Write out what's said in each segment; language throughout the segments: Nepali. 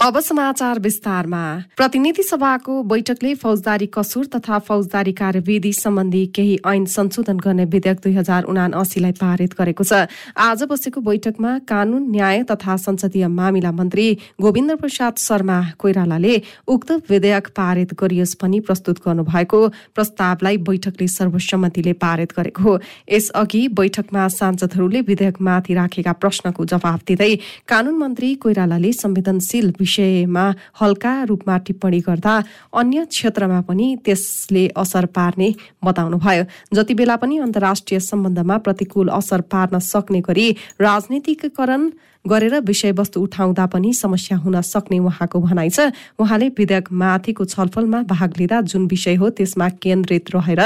अब समाचार विस्तारमा। प्रतिनिधि सभाको बैठकले फौजदारी कसुर तथा फौजदारी कार्यविधि सम्बन्धी केही ऐन संशोधन गर्ने विधेयक दुई हजार उनासीलाई पारित गरेको छ। आज बसेको बैठकमा कानून न्याय तथा संसदीय मामिला मन्त्री गोविन्द प्रसाद शर्मा कोइरालाले उक्त विधेयक पारित गरियोस् भनी प्रस्तुत गर्नुभएको प्रस्तावलाई बैठकले सर्वसम्मतिले पारित गरेको हो। यसअघि बैठकमा सांसदहरूले विधेयकमाथि राखेका प्रश्नको जवाब दिँदै कानून मन्त्री कोइरालाले संवेदनशील विषयमा हल्का रूपमा टिप्पणी गर्दा अन्य क्षेत्रमा पनि त्यसले असर पार्ने बताउनुभयो। जति बेला पनि अन्तर्राष्ट्रिय सम्बन्धमा प्रतिकूल असर पार्न सक्ने गरी राजनीतिकरण गरेर विषयवस्तु उठाउँदा पनि समस्या हुन सक्ने उहाँको भनाइ छ। उहाँले विधेयक माथिको छलफलमा भाग लिँदा जुन विषय हो त्यसमा केन्द्रित रहेर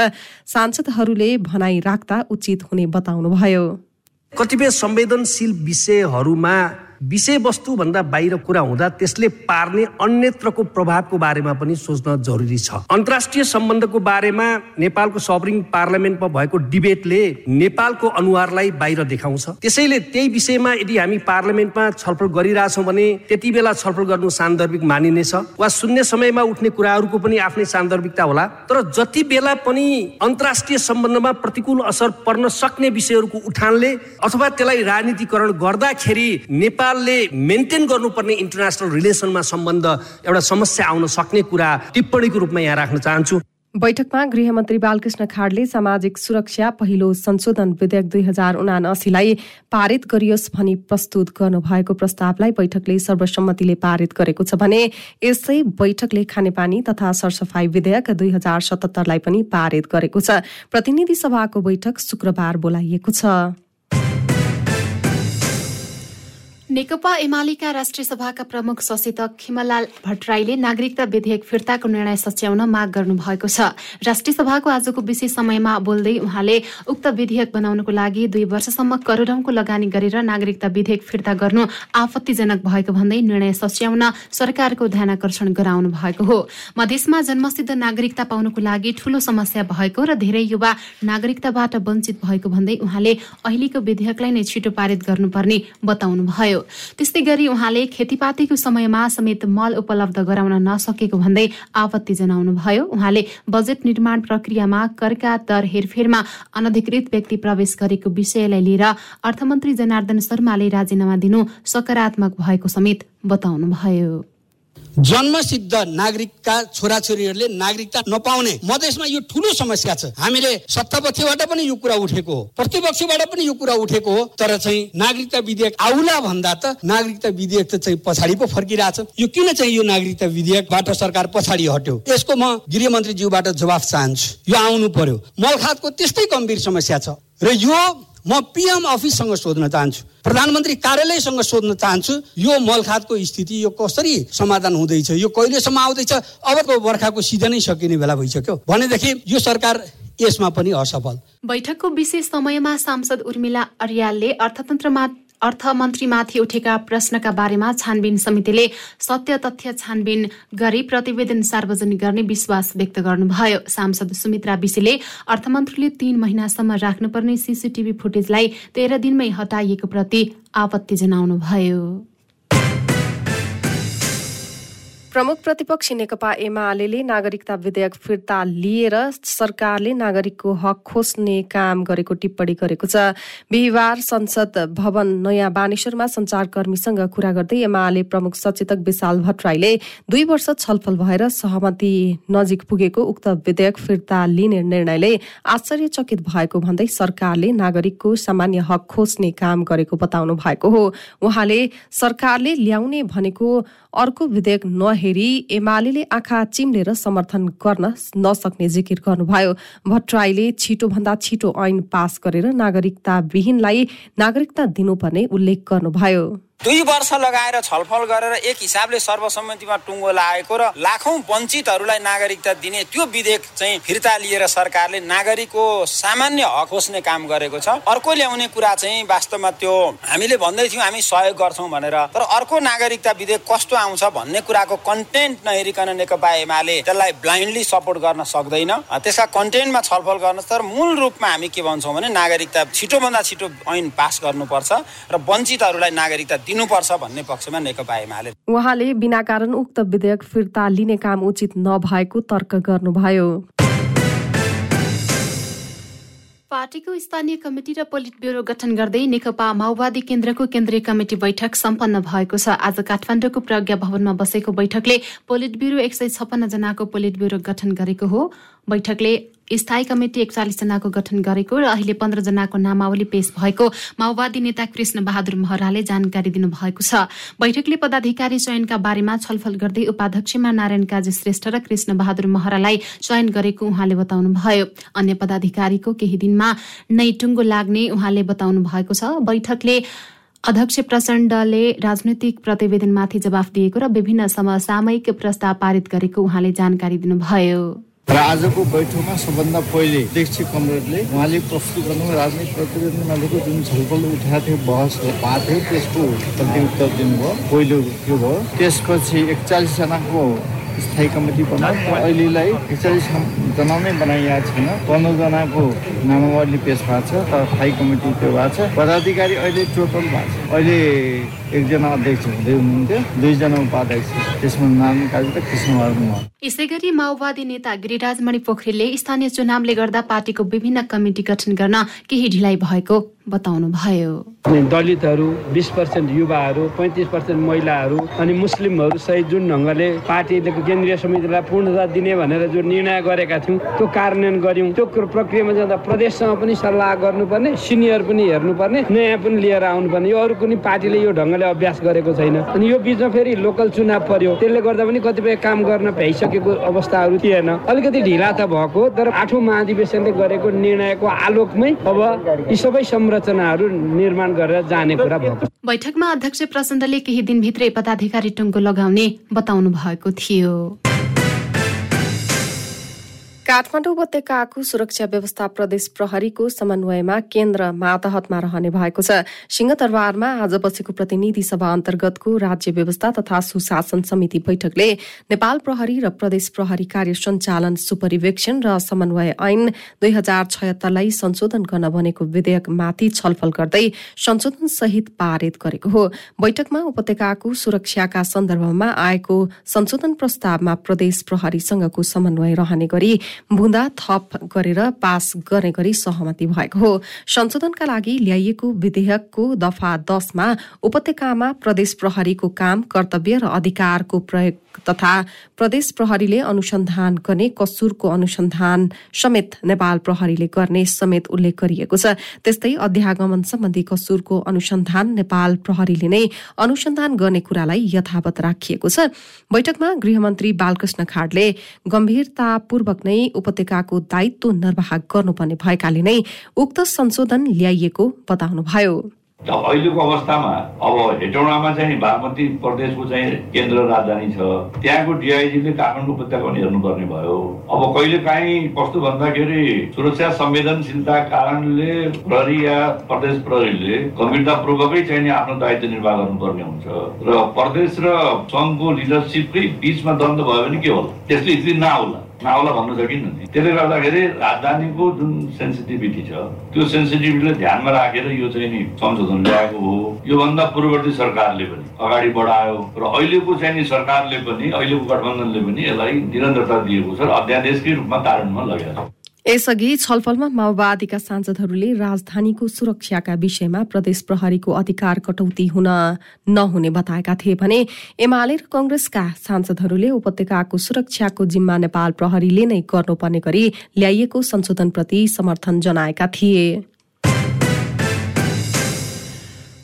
सांसदहरूले भनाइ राख्दा उचित हुने बताउनुभयो। कतिपय संवेदनशील विषयहरूमा विषयवस्तुभन्दा बाहिर कुरा हुँदा त्यसले पार्ने अन्यत्रको प्रभावको बारेमा पनि सोच्न जरुरी छ। अन्तर्राष्ट्रिय सम्बन्धको बारेमा नेपालको सभरिङ पार्लियामेन्टमा भएको डिबेटले नेपालको अनुहारलाई बाहिर देखाउँछ। त्यसैले त्यही विषयमा यदि हामी पार्लियामेन्टमा छलफल गरिरहेछौँ भने त्यति बेला छलफल गर्नु सान्दर्भिक मानिनेछ वा शून्य समयमा उठ्ने कुराहरूको पनि आफ्नै सान्दर्भिकता होला। तर जति बेला पनि अन्तर्राष्ट्रिय सम्बन्धमा प्रतिकूल असर पर्न सक्ने विषयहरूको उठानले अथवा त्यसलाई राजनीतिकरण गर्दाखेरि नेपाल नेपालले मेन्टेन गर्नुपर्ने इन्टरनेसनल रिलेसनमा सम्बन्ध एउटा समस्या आउन सक्ने कुरा टिप्पणीको रूपमा यहाँ राख्न चाहन्छु। बैठकमा गृहमन्त्री बालकृष्ण खाडले सामाजिक सुरक्षा पहिलो संशोधन विधेयक दुई हजार उनासीलाई पारित गरियोस् भनी प्रस्तुत गर्नुभएको प्रस्तावलाई बैठकले सर्वसम्मतिले पारित गरेको छ भने यसै बैठकले खानेपानी तथा सरसफाई विधेयक दुई हजार सतहत्तरलाई पनि पारित गरेको छ। प्रतिनिधि सभाको बैठक शुक्रबार बोलाइएको छ। नेकपा एमालेका राष्ट्रिय सभाका प्रमुख सचेतक खिमलाल भट्टराईले नागरिकता विधेयक फिर्ताको निर्णय सच्याउन माग गर्नुभएको छ। राष्ट्रिय सभाको आजको विशेष समयमा बोल्दै उहाँले उक्त विधेयक बनाउनको लागि दुई वर्षसम्म करोडौंको लगानी गरेर नागरिकता विधेयक फिर्ता गर्नु आपत्तिजनक भएको भन्दै निर्णय सच्याउन सरकारको ध्यान आकर्षण गराउनु भएको हो। मधेसमा जन्मसिद्ध नागरिकता पाउनको लागि ठूलो समस्या भएको र धेरै युवा नागरिकताबाट वञ्चित भएको भन्दै उहाँले अहिलेको विधेयकलाई नै छिटो पारित गर्नुपर्ने बताउनुभयो। त्यस्तै गरी उहाँले खेतीपातीको समयमा समेत मल उपलब्ध गराउन नसकेको भन्दै आपत्ति जनाउनु भयो उहाँले बजेट निर्माण प्रक्रियामा करका दर हेरफेरमा अनधिकृत व्यक्ति प्रवेश गरेको विषयलाई लिएर अर्थमन्त्री जनार्दन शर्माले राजीनामा दिनु सकारात्मक भएको समेत बताउनुभयो। जन्मसिद्ध नागरिकका छोराछोरीहरूले नागरिकता नपाउने मधेसमा यो ठुलो समस्या छ। हामीले सत्तापक्षबाट पनि यो कुरा उठेको हो प्रतिपक्षबाट पनि यो कुरा उठेको हो तर चाहिँ नागरिकता विधेयक आउला भन्दा त नागरिकता विधेयक त चाहिँ पछाडि पो फर्किरहेछ। यो किन चाहिँ यो नागरिकता विधेयकबाट सरकार पछाडि हट्यो? यसको म गृहमन्त्रीज्यूबाट जवाफ चाहन्छु। यो आउनु पर्यो। मलखातको त्यस्तै गम्भीर समस्या छ। र यो म पिएम अफिससँग सोध्न चाहन्छु। प्रधानमन्त्री कार्यालयसँग सोध्न चाहन्छु यो मलखातको स्थिति यो कसरी समाधान हुँदैछ यो कहिलेसम्म आउँदैछ? अबको बर्खाको सिजनै सकिने बेला भइसक्यो। भनेदेखि यो सरकार यसमा पनि असफल। बैठकको विशेष समयमा सांसद उर्मिला अर्यालले अर्थतन्त्रमा अर्थमन्त्रीमाथि उठेका प्रश्नका बारेमा छानबिन समितिले सत्य तथ्य छानबिन गरी प्रतिवेदन सार्वजनिक गर्ने विश्वास व्यक्त गर्नुभयो। सांसद सुमित्रा विशीले अर्थमन्त्रीले तीन महिनासम्म राख्नुपर्ने सीसीटीभी फुटेजलाई तेह्र दिनमै हटाइएको प्रति आपत्ति जनाउनुभयो। प्रमुख प्रतिपक्षी नेकपा एमाले नागरिकता विधेयक फिर्ता लिएर सरकारले नागरिकको हक खोज्ने काम गरेको टिप्पणी गरेको छ। बिहिबार संसद भवन नयाँ बानेश्वरमा संचारकर्मीसँग कुरा गर्दै एमाले प्रमुख सचेतक विशाल भट्टराईले दुई वर्ष छलफल भएर सहमति नजिक पुगेको उक्त विधेयक फिर्ता लिने निर्णयले आश्चर्यचकित भएको भन्दै सरकारले नागरिकको सामान्य हक खोज्ने काम गरेको बताउनु भएको हो। उहाँले सरकारले ल्याउने भनेको अर्को विधेयक नहेरी एमाले आँखा चिम्लेर समर्थन गर्न नसक्ने जिकिर गर्नुभयो। भट्टराईले छिटोभन्दा छिटो ऐन पास गरेर नागरिकता विहीनलाई नागरिकता दिनुपर्ने उल्लेख गर्नुभयो। दुई वर्ष लगाएर छलफल गरेर एक हिसाबले सर्वसम्मतिमा टुङ्गो लागेको र लाखौँ वञ्चितहरूलाई नागरिकता दिने त्यो विधेयक चाहिँ फिर्ता लिएर सरकारले नागरिकको सामान्य हक खोज्ने काम गरेको छ। अर्को ल्याउने कुरा चाहिँ वास्तवमा त्यो हामीले भन्दै थियौँ हामी सहयोग गर्छौँ भनेर। तर अर्को नागरिकता विधेयक कस्तो आउँछ भन्ने कुराको कन्टेन्ट नहेरिकन नेकपा एमाले त्यसलाई ब्लाइन्डली सपोर्ट गर्न सक्दैन। त्यसका कन्टेन्टमा छलफल गर्न तर मूल रूपमा हामी के भन्छौँ भने नागरिकता छिटोभन्दा छिटो ऐन पास गर्नुपर्छ र वञ्चितहरूलाई नागरिकता दिनुपर्छ भन्ने पक्षमा नेकपा एमाले। उहाँले बिना कारण उक्त विधेयक फिर्ता लिने काम उचित नभएको तर्क गर्नुभयो। पार्टीको स्थानीय कमिटी र पोलिट ब्युरो गठन गर्दै नेकपा माओवादी केन्द्रको केन्द्रीय कमिटी बैठक सम्पन्न भएको छ। आज काठमाडौँको प्रज्ञा भवनमा बसेको बैठकले पोलिट ब्युरो एक सय छप्पन्न जनाको पोलिट ब्युरो गठन गरेको हो। बैठकले स्थायी कमिटी एकचालिस जनाको गठन गरेको र अहिले पन्ध्र जनाको नामावली पेश भएको माओवादी नेता कृष्ण बहादुर महराले जानकारी दिनुभएको छ। बैठकले पदाधिकारी चयनका बारेमा छलफल गर्दै उपाध्यक्षमा नारायण काजी श्रेष्ठ र कृष्ण बहादुर महरालाई चयन गरेको उहाँले बताउनुभयो। अन्य पदाधिकारीको केही दिनमा नै टुङ्गो लाग्ने उहाँले बताउनु भएको छ। बैठकले अध्यक्ष प्रचण्डले राजनैतिक प्रतिवेदनमाथि जवाफ दिएको र विभिन्न समसामयिक प्रस्ताव पारित गरेको उहाँले जानकारी दिनुभयो। र आजको बैठकमा सबभन्दा पहिले अध्यक्ष कमरेडले उहाँले प्रस्तुत गर्नु राजनीतिक प्रतिवेदनमा जुन छलफल उठाएको थियो बहस भएको थियो त्यसको उत्तर दिनुभयो पहिलो त्यो भयो। त्यसपछि एकचालिसजनाको स्थायी कमिटी बनायो। अहिलेलाई एकचालिस जना नै बनाइएको छैन। पन्ध्रजनाको नामावली पेस भएको छ तर स्थायी कमिटी त्यो भएको छ। पदाधिकारी अहिले टोटल भएको छ। अहिले एकजना अध्यक्ष हुँदै हुनुहुन्थ्यो। दुईजना उपाध्यक्ष। त्यसमा काजी र कृष्ण यसै गरी माओवादी नेता गिरिराजमणि पोखरेलले स्थानीय चुनावले गर्दा पार्टीको विभिन्न कमिटी गठन गर्न केही ढिलाइ भएको बताउनु भयो दलितहरू बिस पर्सेन्ट युवाहरू पैँतिस पर्सेन्ट महिलाहरू अनि मुस्लिमहरू सहित जुन ढङ्गले पार्टीले केन्द्रीय समितिलाई पूर्णता दिने भनेर जो निर्णय गरेका थियौँ त्यो कार्यान्वयन गऱ्यौँ। त्यो प्रक्रियामा जाँदा प्रदेशसँग पनि सल्लाह गर्नुपर्ने सिनियर पनि हेर्नुपर्ने नयाँ पनि लिएर आउनुपर्ने। यो अरू कुनै पार्टीले यो ढङ्गले अभ्यास गरेको छैन। अनि यो बिचमा फेरि लोकल चुनाव पर्यो। त्यसले गर्दा पनि कतिपय काम गर्न भ्याइसकेको अवस्थाहरू थिएन। अलिकति ढिला त भएको तर आठौँ महाधिवेशनले गरेको निर्णयको आलोकमै अब यी सबै संरचनाहरू निर्माण गरेर जाने कुरा भएको। बैठकमा अध्यक्ष प्रचण्डले केही दिनभित्रै पदाधिकारी टुङ्गो लगाउने बताउनु भएको थियो। काठमाडौँ उपत्यकाको सुरक्षा व्यवस्था प्रदेश प्रहरीको समन्वयमा केन्द्र मातहतमा रहने भएको छ। सिंहदरबारमा आज बसेको प्रतिनिधि सभा अन्तर्गतको राज्य व्यवस्था तथा सुशासन समिति बैठकले नेपाल प्रहरी र प्रदेश प्रहरी कार्य सञ्चालन सुपरिवेक्षण र समन्वय ऐन दुई हजार छयत्तरलाई संशोधन गर्न बनेको विधेयकमाथि छलफल गर्दै संशोधन सहित पारित गरेको हो। बैठकमा उपत्यकाको सुरक्षाका सन्दर्भमा आएको संशोधन प्रस्तावमा प्रदेश प्रहरीसँगको समन्वय रहने गरी बुँदा थप गरेर पास गर्ने गरी सहमति भएको हो। संशोधनका लागि ल्याइएको विधेयकको दफा दसमा उपत्यकामा प्रदेश प्रहरीको काम कर्तव्य र अधिकारको प्रयोग तथा प्रदेश प्रहरीले अनुसन्धान गर्ने कसुरको अनुसन्धान समेत नेपाल प्रहरीले गर्ने समेत उल्लेख गरिएको छ। त्यस्तै अध्यागमन सम्बन्धी कसुरको अनुसन्धान नेपाल प्रहरीले नै अनुसन्धान गर्ने कुरालाई यथावत राखिएको छ। बैठकमा गृहमन्त्री बालकृष्ण खाडले गम्भीरतापूर्वक नै उपत्यकाको दायित्व निर्वाह गर्नुपर्ने भएकाले नै उक्त संशोधन ल्याइएको बताउनुभयो। अहिलेको अवस्थामा अब हेटौँडामा चाहिँ बागमती प्रदेशको चाहिँ केन्द्र राजधानी छ। त्यहाँको डिआइजीले काठमाडौँ उपत्यका पनि हेर्नुपर्ने भयो। अब कहिले काहीँ कस्तो भन्दाखेरि सुरक्षा संवेदनशीलता कारणले प्रहरी या प्रदेश प्रहरीले गम्भीरतापूर्वकै चाहिँ आफ्नो दायित्व निर्वाह गर्नुपर्ने हुन्छ। र प्रदेश र सङ्घको लिडरसिपकै बिचमा द्वन्द भयो भने के होला? त्यसले स्थिति नआउला। नआउला भन्नु सकिन्न नि? त्यसले गर्दाखेरि राजधानीको जुन सेन्सिटिभिटी छ त्यो सेन्सिटिभिटीलाई ध्यानमा राखेर यो चाहिँ नि संशोधन ल्याएको हो। योभन्दा पूर्ववर्ती सरकारले पनि अगाडि बढायो र अहिलेको चाहिँ नि सरकारले पनि अहिलेको गठबन्धनले पनि यसलाई निरन्तरता दिएको छ र अध्यादेशकै रूपमा लगाएको छ। यसअघि छलफलमा माओवादीका सांसदहरूले राजधानीको सुरक्षाका विषयमा प्रदेश प्रहरीको अधिकार कटौती हुन नहुने बताएका थिए भने एमाले र कंग्रेसका सांसदहरूले उपत्यकाको सुरक्षाको जिम्मा नेपाल प्रहरीले नै गर्नुपर्ने गरी ल्याइएको संशोधनप्रति समर्थन जनाएका थिए।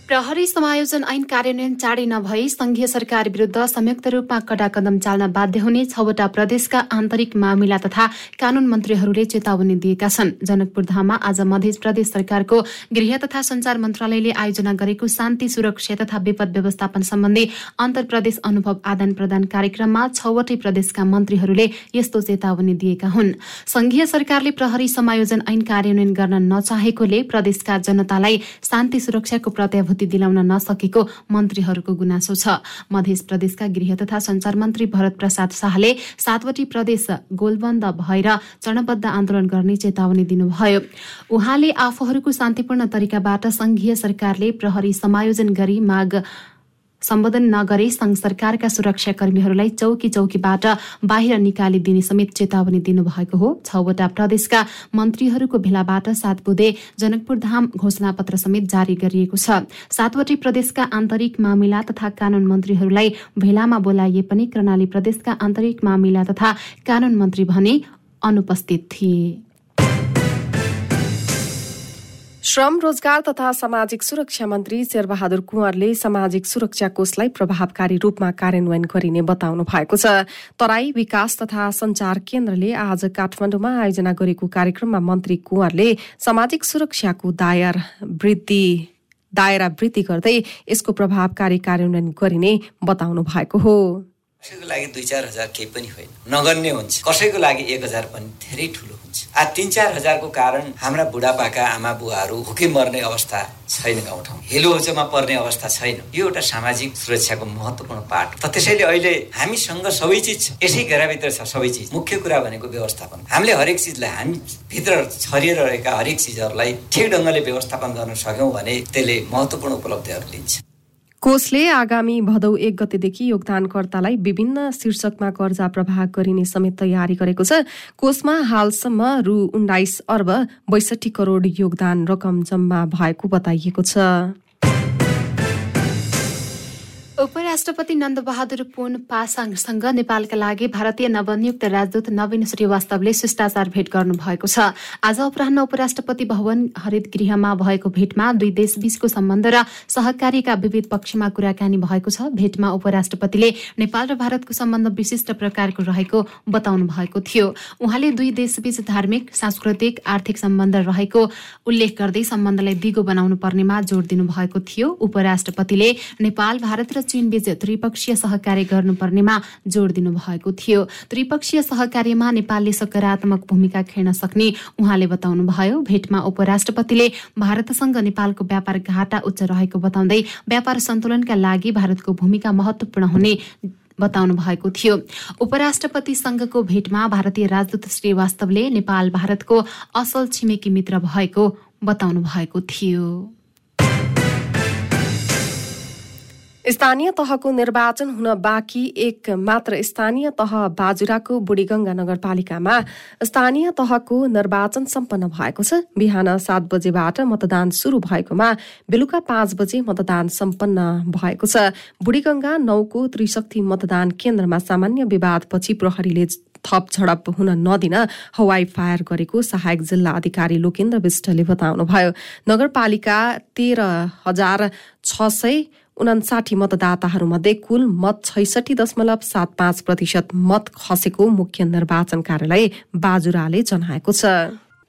प्रहरी समायोजन ऐन कार्यान्वयन चाँडै नभई संघीय सरकार विरूद्ध संयुक्त रूपमा कडा कदम चाल्न बाध्य हुने छवटा प्रदेशका आन्तरिक मामिला तथा कानून मन्त्रीहरूले चेतावनी दिएका छन्। जनकपुर धाममा आज मध्य प्रदेश सरकारको गृह तथा संचार मन्त्रालयले आयोजना गरेको शान्ति सुरक्षा तथा विपद व्यवस्थापन सम्बन्धी अन्तर प्रदेश अनुभव आदान प्रदान कार्यक्रममा छवटै प्रदेशका मन्त्रीहरूले यस्तो चेतावनी दिएका हुन्। संघीय सरकारले प्रहरी समायोजन ऐन कार्यान्वयन गर्न नचाहेकोले प्रदेशका जनतालाई शान्ति सुरक्षाको प्रत्याभूति अनुमति दिलाउन नसकेको मन्त्रीहरूको गुनासो छ। मध्य प्रदेशका गृह तथा संचार मन्त्री भरत प्रसाद शाहले सातवटी प्रदेश गोलबन्द भएर चरणबद्ध आन्दोलन गर्ने चेतावनी दिनुभयो। उहाँले आफूहरूको शान्तिपूर्ण तरिकाबाट संघीय सरकारले प्रहरी समायोजन गरी माग सम्बोधन नगरे संघ सरकारका सुरक्षाकर्मीहरूलाई चौकी चौकीबाट बाहिर निकालिदिने समेत चेतावनी दिनुभएको हो। छवटा प्रदेशका मन्त्रीहरूको भेलाबाट सात बुधे जनकपुर धाम घोषणापत्र समेत जारी गरिएको छ। सातवटै प्रदेशका आन्तरिक मामिला तथा कानून मन्त्रीहरूलाई भेलामा बोलाइए पनि कर्णाली प्रदेशका आन्तरिक मामिला तथा कानून मन्त्री भने अनुपस्थित थिए। श्रम रोजगार तथा सामाजिक सुरक्षा मन्त्री शेरबहादुर कुँवरले सामाजिक सुरक्षा कोषलाई प्रभावकारी रूपमा कार्यान्वयन गरिने बताउनु भएको छ। तराई विकास तथा संचार केन्द्रले आज काठमाडौँमा आयोजना गरेको कार्यक्रममा मन्त्री कुँवरले सामाजिक सुरक्षाको दायर वृद्धि दायरा वृद्धि गर्दै यसको प्रभावकारी कार्यान्वयन गरिने बताउनु भएको हो। कसैको लागि दुई चार हजार केही पनि होइन। नगन्य हुन्छ। कसैको लागि एक हजार पनि धेरै ठुलो हुन्छ आ तिन चार हजारको कारण हाम्रा बुढापाका आमा बुवाहरू भुके मर्ने अवस्था छैन गाउँठाउँ हेलो होचोमा पर्ने अवस्था छैन। यो एउटा सामाजिक सुरक्षाको महत्त्वपूर्ण पाठ त त्यसैले अहिले हामीसँग सबै चिज छ। यसै घेराभित्र छ सबै चिज। मुख्य कुरा भनेको व्यवस्थापन। हामीले हरेक चिजलाई हामी भित्र छरिएर रहेका हरेक चिजहरूलाई ठिक ढङ्गले व्यवस्थापन गर्न सक्यौँ भने त्यसले महत्त्वपूर्ण उपलब्धिहरू लिन्छ। कोषले आगामी भदौ एक गतेदेखि योगदानकर्तालाई विभिन्न शीर्षकमा कर्जा प्रवाह गरिने समेत तयारी गरेको छ। कोषमा हालसम्म रु उन्नाइस अर्ब बैसठी करोड योगदान रकम जम्मा भएको बताइएको छ। उपराष्ट्रपति नन्दबहादुर पुन पासाङसँग नेपालका लागि भारतीय नवनियुक्त राजदूत नवीन श्रीवास्तवले शिष्टाचार भेट गर्नु भएको छ। आज अपराह्न उपराष्ट्रपति भवन हरित गृहमा भएको भेटमा दुई देशबीचको सम्बन्ध र सहकारीका विविध पक्षमा कुराकानी भएको छ। भेटमा उपराष्ट्रपतिले नेपाल र भारतको सम्बन्ध विशिष्ट प्रकारको रहेको बताउनु भएको थियो। उहाँले दुई देशबीच धार्मिक सांस्कृतिक आर्थिक सम्बन्ध रहेको उल्लेख गर्दै सम्बन्धलाई दिगो बनाउनु पर्नेमा जोड़ दिनु भएको थियो। उपराष्ट्रपतिले नेपाल भारत र चीनबीच त्रिपक्षीय सहकार्य गर्नुपर्नेमा जोड़ दिनु भएको थियो। त्रिपक्षीय सहकार्यमा नेपालले सकारात्मक भूमिका खेल्न सक्ने उहाँले बताउनुभयो भेटमा उपराष्ट्रपतिले भारतसँग नेपालको व्यापार घाटा उच्च रहेको बताउँदै व्यापार सन्तुलनका लागि भारतको भूमिका महत्वपूर्ण हुने बताउनु भएको थियो। उपराष्ट्रपतिसँगको भेटमा भारतीय राजदूत श्रीवास्तवले नेपाल भारतको असल छिमेकी मित्र भएको बताउनु भएको थियो। स्थानीय तहको निर्वाचन हुन बाँकी एक मात्र स्थानीय तह बाजुराको बुढीगंगा नगरपालिकामा स्थानीय तहको निर्वाचन सम्पन्न भएको छ। बिहान सात बजेबाट मतदान शुरू भएकोमा बेलुका पाँच बजे मतदान सम्पन्न भएको छ। बुढीगंगा नौको त्रिशक्ति मतदान केन्द्रमा सामान्य विवादपछि प्रहरीले थप झडप हुन नदिन हवाई फायर गरेको सहायक जिल्ला अधिकारी लोकेन्द्र विष्टले बताउनुभयो। नगरपालिका तेह्र हजार छ सय उनासाठी मतदाताहरूमध्ये कुल मत छैसठी दशमलव सात पाँच प्रतिशत मत खसेको मुख्य निर्वाचन कार्यालय बाजुराले जनाएको छ।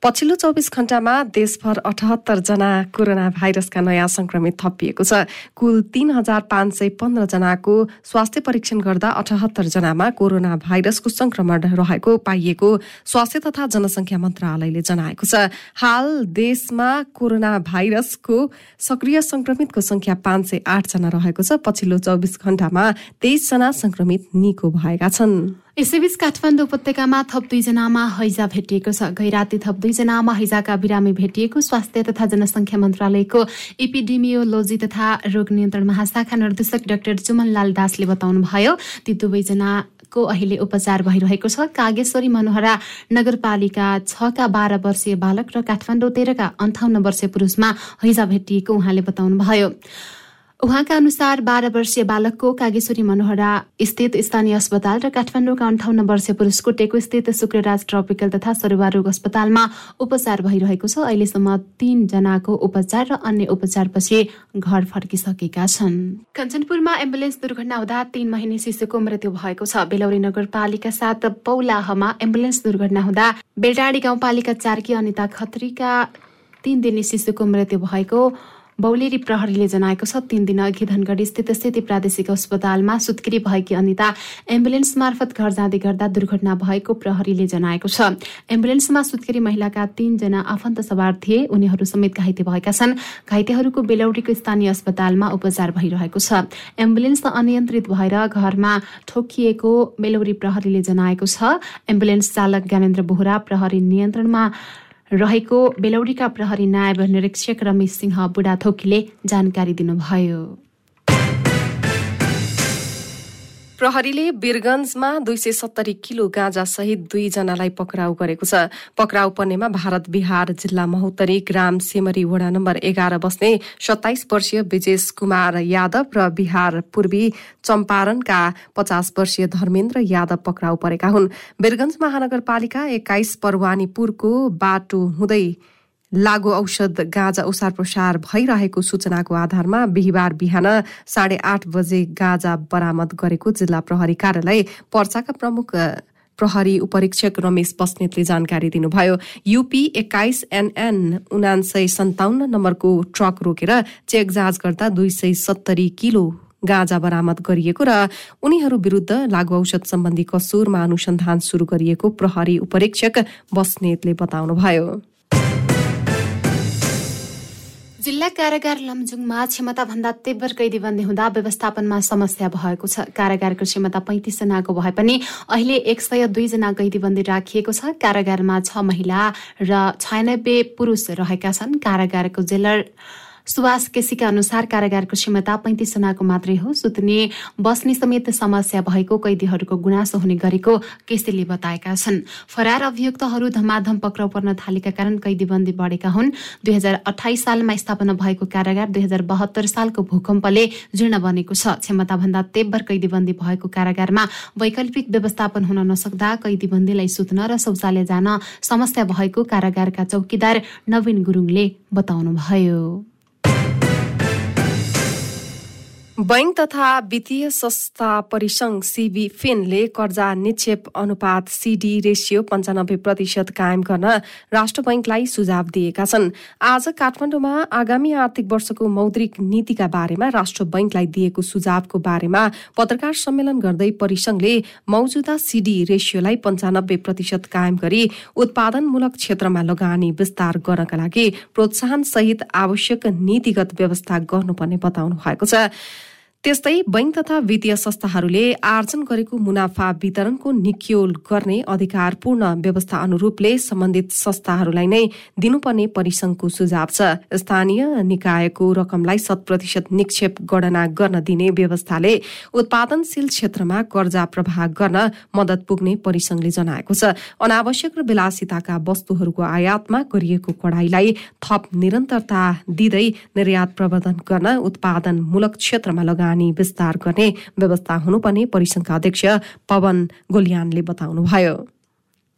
पछिल्लो चौबिस घण्टामा देशभर अठहत्तर जना कोरोना भाइरसका नयाँ संक्रमित थपिएको छ। कुल तीन हजार पाँच सय पन्ध्र जनाको स्वास्थ्य परीक्षण गर्दा अठहत्तर जनामा कोरोना भाइरसको संक्रमण रहेको पाइएको स्वास्थ्य तथा जनसङ्ख्या मन्त्रालयले जनाएको छ। हाल देशमा कोरोना भाइरसको सक्रिय संक्रमितको संख्या पाँच सय आठजना रहेको छ। पछिल्लो चौबिस घण्टामा तेइसजना संक्रमित निको भएका छन्। यसैबीच काठमाडौँ उपत्यकामा थप दुईजनामा हैजा भेटिएको छ। गैराती थप दुईजनामा हैजाका बिरामी भेटिएको स्वास्थ्य तथा जनसङ्ख्या मन्त्रालयको इपिडेमियोलोजी तथा रोग नियन्त्रण महाशाखा निर्देशक डाक्टर चुमनलाल दासले बताउनुभयो ती दुवैजनाको अहिले उपचार भइरहेको छ। कागेश्वरी मनोहरा नगरपालिका छका बाह्र वर्षीय बालक र काठमाडौँ तेह्रका अन्ठाउन्न वर्षीय पुरुषमा हैजा भेटिएको उहाँले बताउनुभयो। उहाँका अनुसार बाह्र वर्षीय बालकको कागेश्वरी मनोहरा स्थित स्थानीय अस्पताल र काठमाडौँका अन्ठाउन्न वर्षीय पुरुषको टेको स्थित शुक्रराज ट्रपिकल तथा सरुवा रोग अस्पतालमा उपचार भइरहेको छ। अहिलेसम्म तीनजनाको उपचार र अन्य उपचारपछि घर फर्किसकेका छन्। कञ्चनपुरमा एम्बुलेन्स दुर्घटना हुँदा तीन महिने शिशुको मृत्यु भएको छ। बेलौरी नगरपालिका साथ पौलाहमा एम्बुलेन्स दुर्घटना हुँदा बेलडाडी गाउँपालिका चारकी अनिता खत्रीका तीन दिने शिशुको मृत्यु भएको बौलेरी प्रहरीले जनाएको छ तीन दिन अघि धनगढी स्थित स्थिति प्रादेशिक अस्पतालमा सुत्केरी भएकी अनिता एम्बुलेन्स मार्फत घर जाँदै गर्दा दुर्घटना भएको प्रहरीले जनाएको छ। एम्बुलेन्समा सुत्केरी महिलाका तीनजना आफन्त सवार थिए उनीहरू समेत घाइते भएका छन्। घाइतेहरूको बेलौडीको स्थानीय अस्पतालमा उपचार भइरहेको छ। एम्बुलेन्स अनियन्त्रित भएर घरमा ठोकिएको बेलौरी प्रहरीले जनाएको छ। एम्बुलेन्स चालक ज्ञानेन्द्र बोहरा प्रहरी नियन्त्रणमा रहेको बेलौडीका प्रहरी नायब निरीक्षक रमेश सिंह बुढाथोकीले जानकारी दिनुभयो। प्रहरीले वीरगंजमा दुई सय सत्तरी किलो गाँजा सहित दुईजनालाई पक्राउ गरेको छ। पक्राउ पर्नेमा भारत बिहार जिल्ला महोत्तरी ग्राम सेमरी वडा नम्बर एघार बस्ने सत्ताइस वर्षीय विजेश कुमार यादव र बिहार पूर्वी चम्पारणका पचास वर्षीय धर्मेन्द्र यादव पक्राउ परेका हुन्। वीरगंज महानगरपालिका एक्काइस परवानीपुरको बाटो हुँदै लागु औषध गाँजा ओसार प्रसार भइरहेको सूचनाको आधारमा बिहिबार बिहान साढे आठ बजे गाँजा बरामद गरेको जिल्ला प्रहरी कार्यालय पर्चाका प्रमुख प्रहरी उपरीक्षक रमेश बस्नेतले जानकारी दिनुभयो। युपी एक्काइस एनएन उनासय सन्ताउन्न नम्बरको ट्रक रोकेर चेक जाँच गर्दा दुई सय सत्तरी किलो गाँजा बरामद गरिएको र उनीहरू विरूद्ध लागु औषध सम्बन्धी कसुरमा अनुसन्धान शुरू गरिएको प्रहरी उपरीक्षक बस्नेतले बताउनुभयो। जिल्ला कारागार लमजुङमा क्षमताभन्दा तीव्र कैदीबन्दी हुँदा व्यवस्थापनमा समस्या भएको छ। कारागारको क्षमता पैँतिस जनाको भए पनि अहिले एक सय दुईजना कैदीबन्दी राखिएको छ। कारागारमा छ महिला र छयानब्बे पुरुष रहेका छन्। कारागारको जेलर सुवास केसीका अनुसार कारागारको क्षमता पैँतिस जनाको मात्रै हो। सुत्ने बस्ने समेत समस्या भएको कैदीहरूको गुनासो हुने गरेको केसीले बताएका छन्। फरार अभियुक्तहरू धमाधम पक्राउ पर्न थालेका कारण कैदीबन्दी बढेका हुन्। दुई सालमा स्थापना भएको कारागार दुई सालको भूकम्पले जीर्ण बनेको छ। क्षमताभन्दा तेब्बर कैदीबन्दी भएको कारागारमा वैकल्पिक व्यवस्थापन हुन नसक्दा कैदीबन्दीलाई सुत्न र शौचालय जान समस्या भएको कारागारका चौकीदार नवीन गुरुङले बताउनुभयो। बैंक तथा वित्तीय संस्था परिसंघ सिबी फिनले कर्जा निक्षेप अनुपात सिडी रेसियो पञ्चानब्बे प्रतिशत कायम गर्न राष्ट्र बैंकलाई सुझाव दिएका छन्। आज काठमाडौँमा आगामी आर्थिक वर्षको मौद्रिक नीतिका बारेमा राष्ट्र बैंकलाई दिएको सुझावको बारेमा पत्रकार सम्मेलन गर्दै परिसंघले मौजुदा सिडी रेसियोलाई पञ्चानब्बे प्रतिशत कायम गरी उत्पादनमूलक क्षेत्रमा लगानी विस्तार गर्नका लागि प्रोत्साहन सहित आवश्यक नीतिगत व्यवस्था गर्नुपर्ने बताउनु भएको छ। त्यस्तै बैंक तथा वित्तीय संस्थाहरूले आर्जन गरेको मुनाफा वितरणको निक्योल गर्ने अधिकार पूर्ण व्यवस्था अनुरूपले सम्बन्धित संस्थाहरूलाई नै दिनुपर्ने परिसंघको सुझाव छ। स्थानीय निकायको रकमलाई शत प्रतिशत निक्षेप गणना गर्न दिने व्यवस्थाले उत्पादनशील क्षेत्रमा कर्जा प्रवाह गर्न मदत पुग्ने परिसंघले जनाएको छ। अनावश्यक र विलासिताका वस्तुहरूको आयातमा गरिएको कडाईलाई थप निरन्तरता दिँदै निर्यात प्रवर्धन गर्न उत्पादनमूलक क्षेत्रमा लगा लगानी विस्तार गर्ने व्यवस्था हुनुपर्ने परिसंघका अध्यक्ष पवन गोलियानले बताउनुभयो।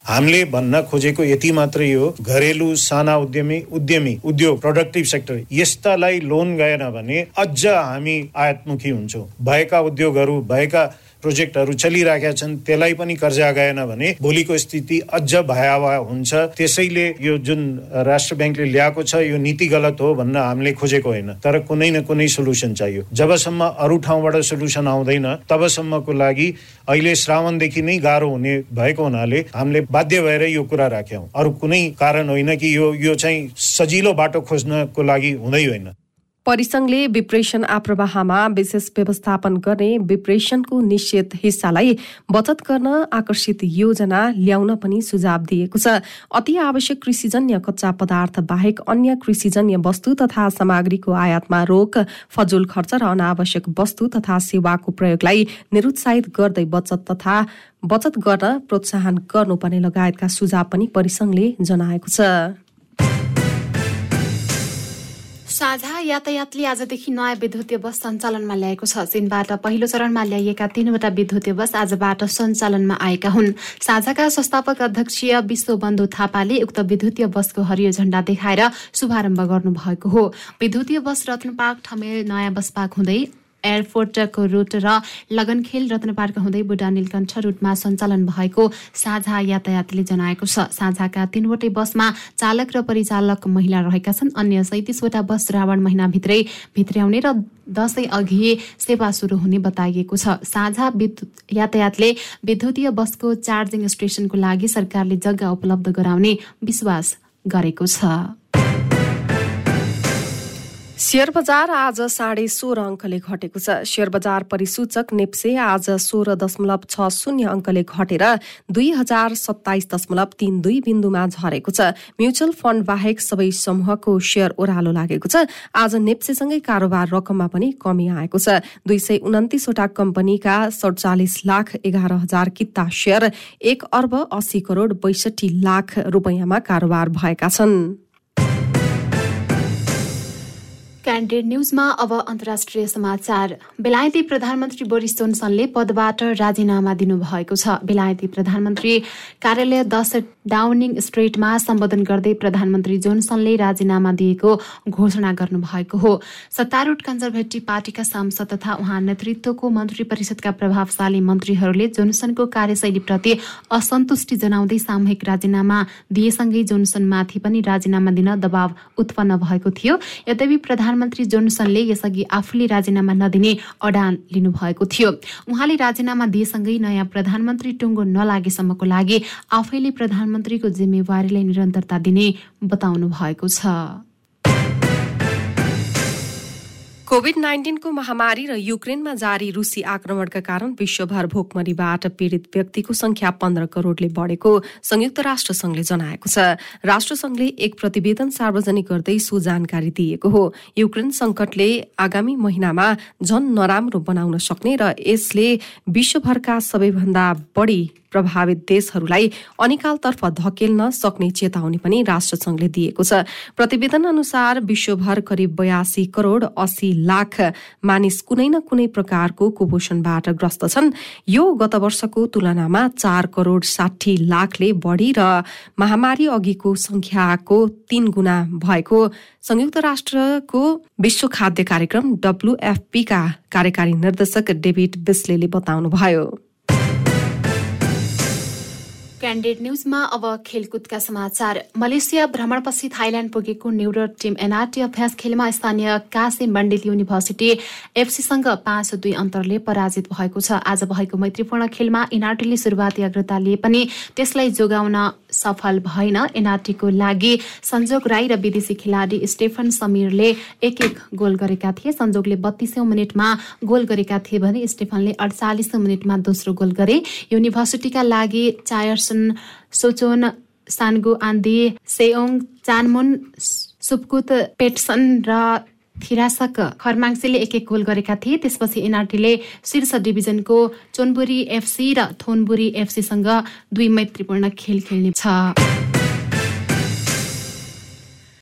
हामीले भन्न खोजेको यति मात्रै हो घरेलु साना उद्यमी उद्यमी उद्योग प्रोडक्टिभ सेक्टर यस्तालाई लोन गएन भने अझ हामी आयातमुखी हुन्छौँ। भएका उद्योगहरू भएका प्रोजेक्टहरू चलिरहेका छन् त्यसलाई पनि कर्जा गएन भने भोलिको स्थिति अझ भयावह हुन्छ। त्यसैले यो जुन राष्ट्र ब्याङ्कले ल्याएको छ यो नीति गलत हो भन्न हामीले खोजेको होइन। तर कुनै न कुनै सोल्युसन चाहियो। जबसम्म अरू ठाउँबाट सोल्युसन आउँदैन तबसम्मको लागि अहिले श्रावणदेखि नै गाह्रो हुने भएको हुनाले हामीले बाध्य भएर यो कुरा राख्यौँ। अरू कुनै कारण होइन कि यो यो चाहिँ सजिलो बाटो खोज्नको लागि हुँदै होइन। परिसंघले विप्रेशन आप्रवाहमा विशेष व्यवस्थापन गर्ने विप्रेशनको निश्चित हिस्सालाई बचत गर्न आकर्षित योजना ल्याउन पनि सुझाव दिएको छ। अति आवश्यक कृषिजन्य कच्चा पदार्थ बाहेक अन्य कृषिजन्य वस्तु तथा सामग्रीको आयातमा रोक फजुल खर्च र अनावश्यक वस्तु तथा सेवाको प्रयोगलाई निरुत्साहित गर्दै बचत तथा बचत गर्न प्रोत्साहन गर्नुपर्ने लगायतका सुझाव पनि परिसंघले जनाएको छ। साझा यातायातले आजदेखि नयाँ विद्युतीय बस सञ्चालनमा ल्याएको छ। चीनबाट पहिलो चरणमा ल्याइएका तीनवटा विद्युतीय बस आजबाट सञ्चालनमा आएका हुन्। साझाका संस्थापक अध्यक्षीय विश्वबन्धु थापाले उक्त विद्युतीय बसको हरियो झण्डा देखाएर शुभारम्भ गर्नुभएको हो। विद्युतीय बस रत्नपार्क ठमेल नयाँ बस पार्क हुँदै एयरपोर्टको रुट र लगनखेल रत्नपार्क हुँदै बुढा नीलकण्ठ रुटमा सञ्चालन भएको साझा यातायातले जनाएको छ। साझाका तीनवटै बसमा चालक र परिचालक महिला रहेका छन्। अन्य सैतिसवटा बस श्रावण महिनाभित्रै भित्र्याउने र दसैँ अघि सेवा सुरु हुने बताइएको छ। साझा यातायातले विद्युतीय बसको चार्जिङ स्टेसनको लागि सरकारले जग्गा उपलब्ध गराउने विश्वास गरेको छ। शेयर बजार आज साढे सोह्र अङ्कले घटेको छ। शेयर बजार परिसूचक नेप्से आज सोह्र दशमलव छ शून्य अङ्कले घटेर दुई हजार सत्ताइस दशमलव तीन दुई बिन्दुमा झरेको छ। म्युचुअल फण्ड बाहेक सबै समूहको शेयर ओह्रालो लागेको छ। आज नेप्सेसँगै कारोबार रकममा पनि कमी आएको छ। दुई सय उन्तिसवटा कम्पनीका सडचालिस लाख एघार हजार किता शेयर एक अर्ब अस्सी करोड़ बैसठी लाख रुपियाँमा कारोबार भएका छन्। क्यान्डेड न्युजमा अब अन्तर्राष्ट्रिय समाचार। बेलायती प्रधानमन्त्री बोरिस जोन्सनले पदबाट राजीनामा दिनुभएको छ। बेलायती प्रधानमन्त्री कार्यालय दस डाउनिङ स्ट्रेटमा सम्बोधन गर्दै प्रधानमन्त्री जोन्सनले राजीनामा दिएको घोषणा गर्नुभएको हो। सत्तारूढ कन्जर्भेटिभ पार्टीका सांसद तथा उहाँ नेतृत्वको मन्त्री परिषदका प्रभावशाली मन्त्रीहरूले जोन्सनको कार्यशैलीप्रति असन्तुष्टि जनाउँदै सामूहिक राजीनामा दिएसँगै जोन्सनमाथि पनि राजीनामा दिन दबाव उत्पन्न भएको थियो। यद्यपि प्रधान प्रधानमन्त्री जोन्सनले यसअघि आफूले राजीनामा नदिने अडान लिनुभएको थियो। उहाँले राजीनामा दिएसँगै नयाँ प्रधानमन्त्री टुङ्गो नलागेसम्मको लागि आफैले प्रधानमन्त्रीको जिम्मेवारीलाई निरन्तरता दिने बताउनु भएको छ। कोविड नाइन्टिनको महामारी र युक्रेनमा जारी रुसी आक्रमणका कारण विश्वभर भोकमरीबाट पीड़ित व्यक्तिको संख्या पन्ध्र करोड़ले बढ़ेको संयुक्त राष्ट्र संघले जनाएको छ। राष्ट्रसंघले एक प्रतिवेदन सार्वजनिक गर्दै सो जानकारी दिएको हो। युक्रेन संकटले आगामी महिनामा झन नराम्रो बनाउन सक्ने र यसले विश्वभरका सबैभन्दा बढ़ी प्रभावित देशहरूलाई अनिकालतर्फ धकेल्न सक्ने चेतावनी पनि राष्ट्रसंघले दिएको छ। प्रतिवेदन अनुसार विश्वभर करिब बयासी करोड़ अस्सी लाख मानिस कुनै न कुनै प्रकारको कुपोषणबाट ग्रस्त छन्। यो गत वर्षको तुलनामा चार करोड़ साठी लाखले बढ़ी र महामारी अघिको संख्याको तीन गुणा भएको। संयुक्त राष्ट्रको विश्व खाद्य कार्यक्रम डब्लुएफपीका कार्यकारी निर्देशक डेभिड बिस्ले बताउनुभयो। क्यान्डेड न्युजमा अब खेलकुदका समाचार। मलेसिया भ्रमणपछि थाइल्याण्ड पुगेको न्युरो टिम एनआरटी अभ्यास खेलमा स्थानीय कासे मण्डिल युनिभर्सिटी एफसीसँग पाँच दुई अन्तरले पराजित भएको छ। आज भएको मैत्रीपूर्ण खेलमा एनआरटीले सुरुवाती अग्रता लिए पनि त्यसलाई जोगाउन सफल भएन। एनआरटीको लागि संजोग राई र विदेशी खेलाडी स्टेफन समीरले एक एक गोल गरेका थिए। संजोगले बत्तीसौँ मिनटमा गोल गरेका थिए भने स्टेफनले अडचालिसौँ मिनटमा दोस्रो गोल गरे। युनिभर्सिटीका लागि चायर्स सोचोन सानगु आन्दी सेओङ चानमुन सुपकुत पेटसन र थिरासक खरमाङसीले एक एक गोल गरेका थिए। त्यसपछि एनआरटीले शीर्ष डिभिजनको चोनबुरी एफसी र थोनबुरी एफसीसँग दुई मैत्रीपूर्ण खेल खेल्ने छ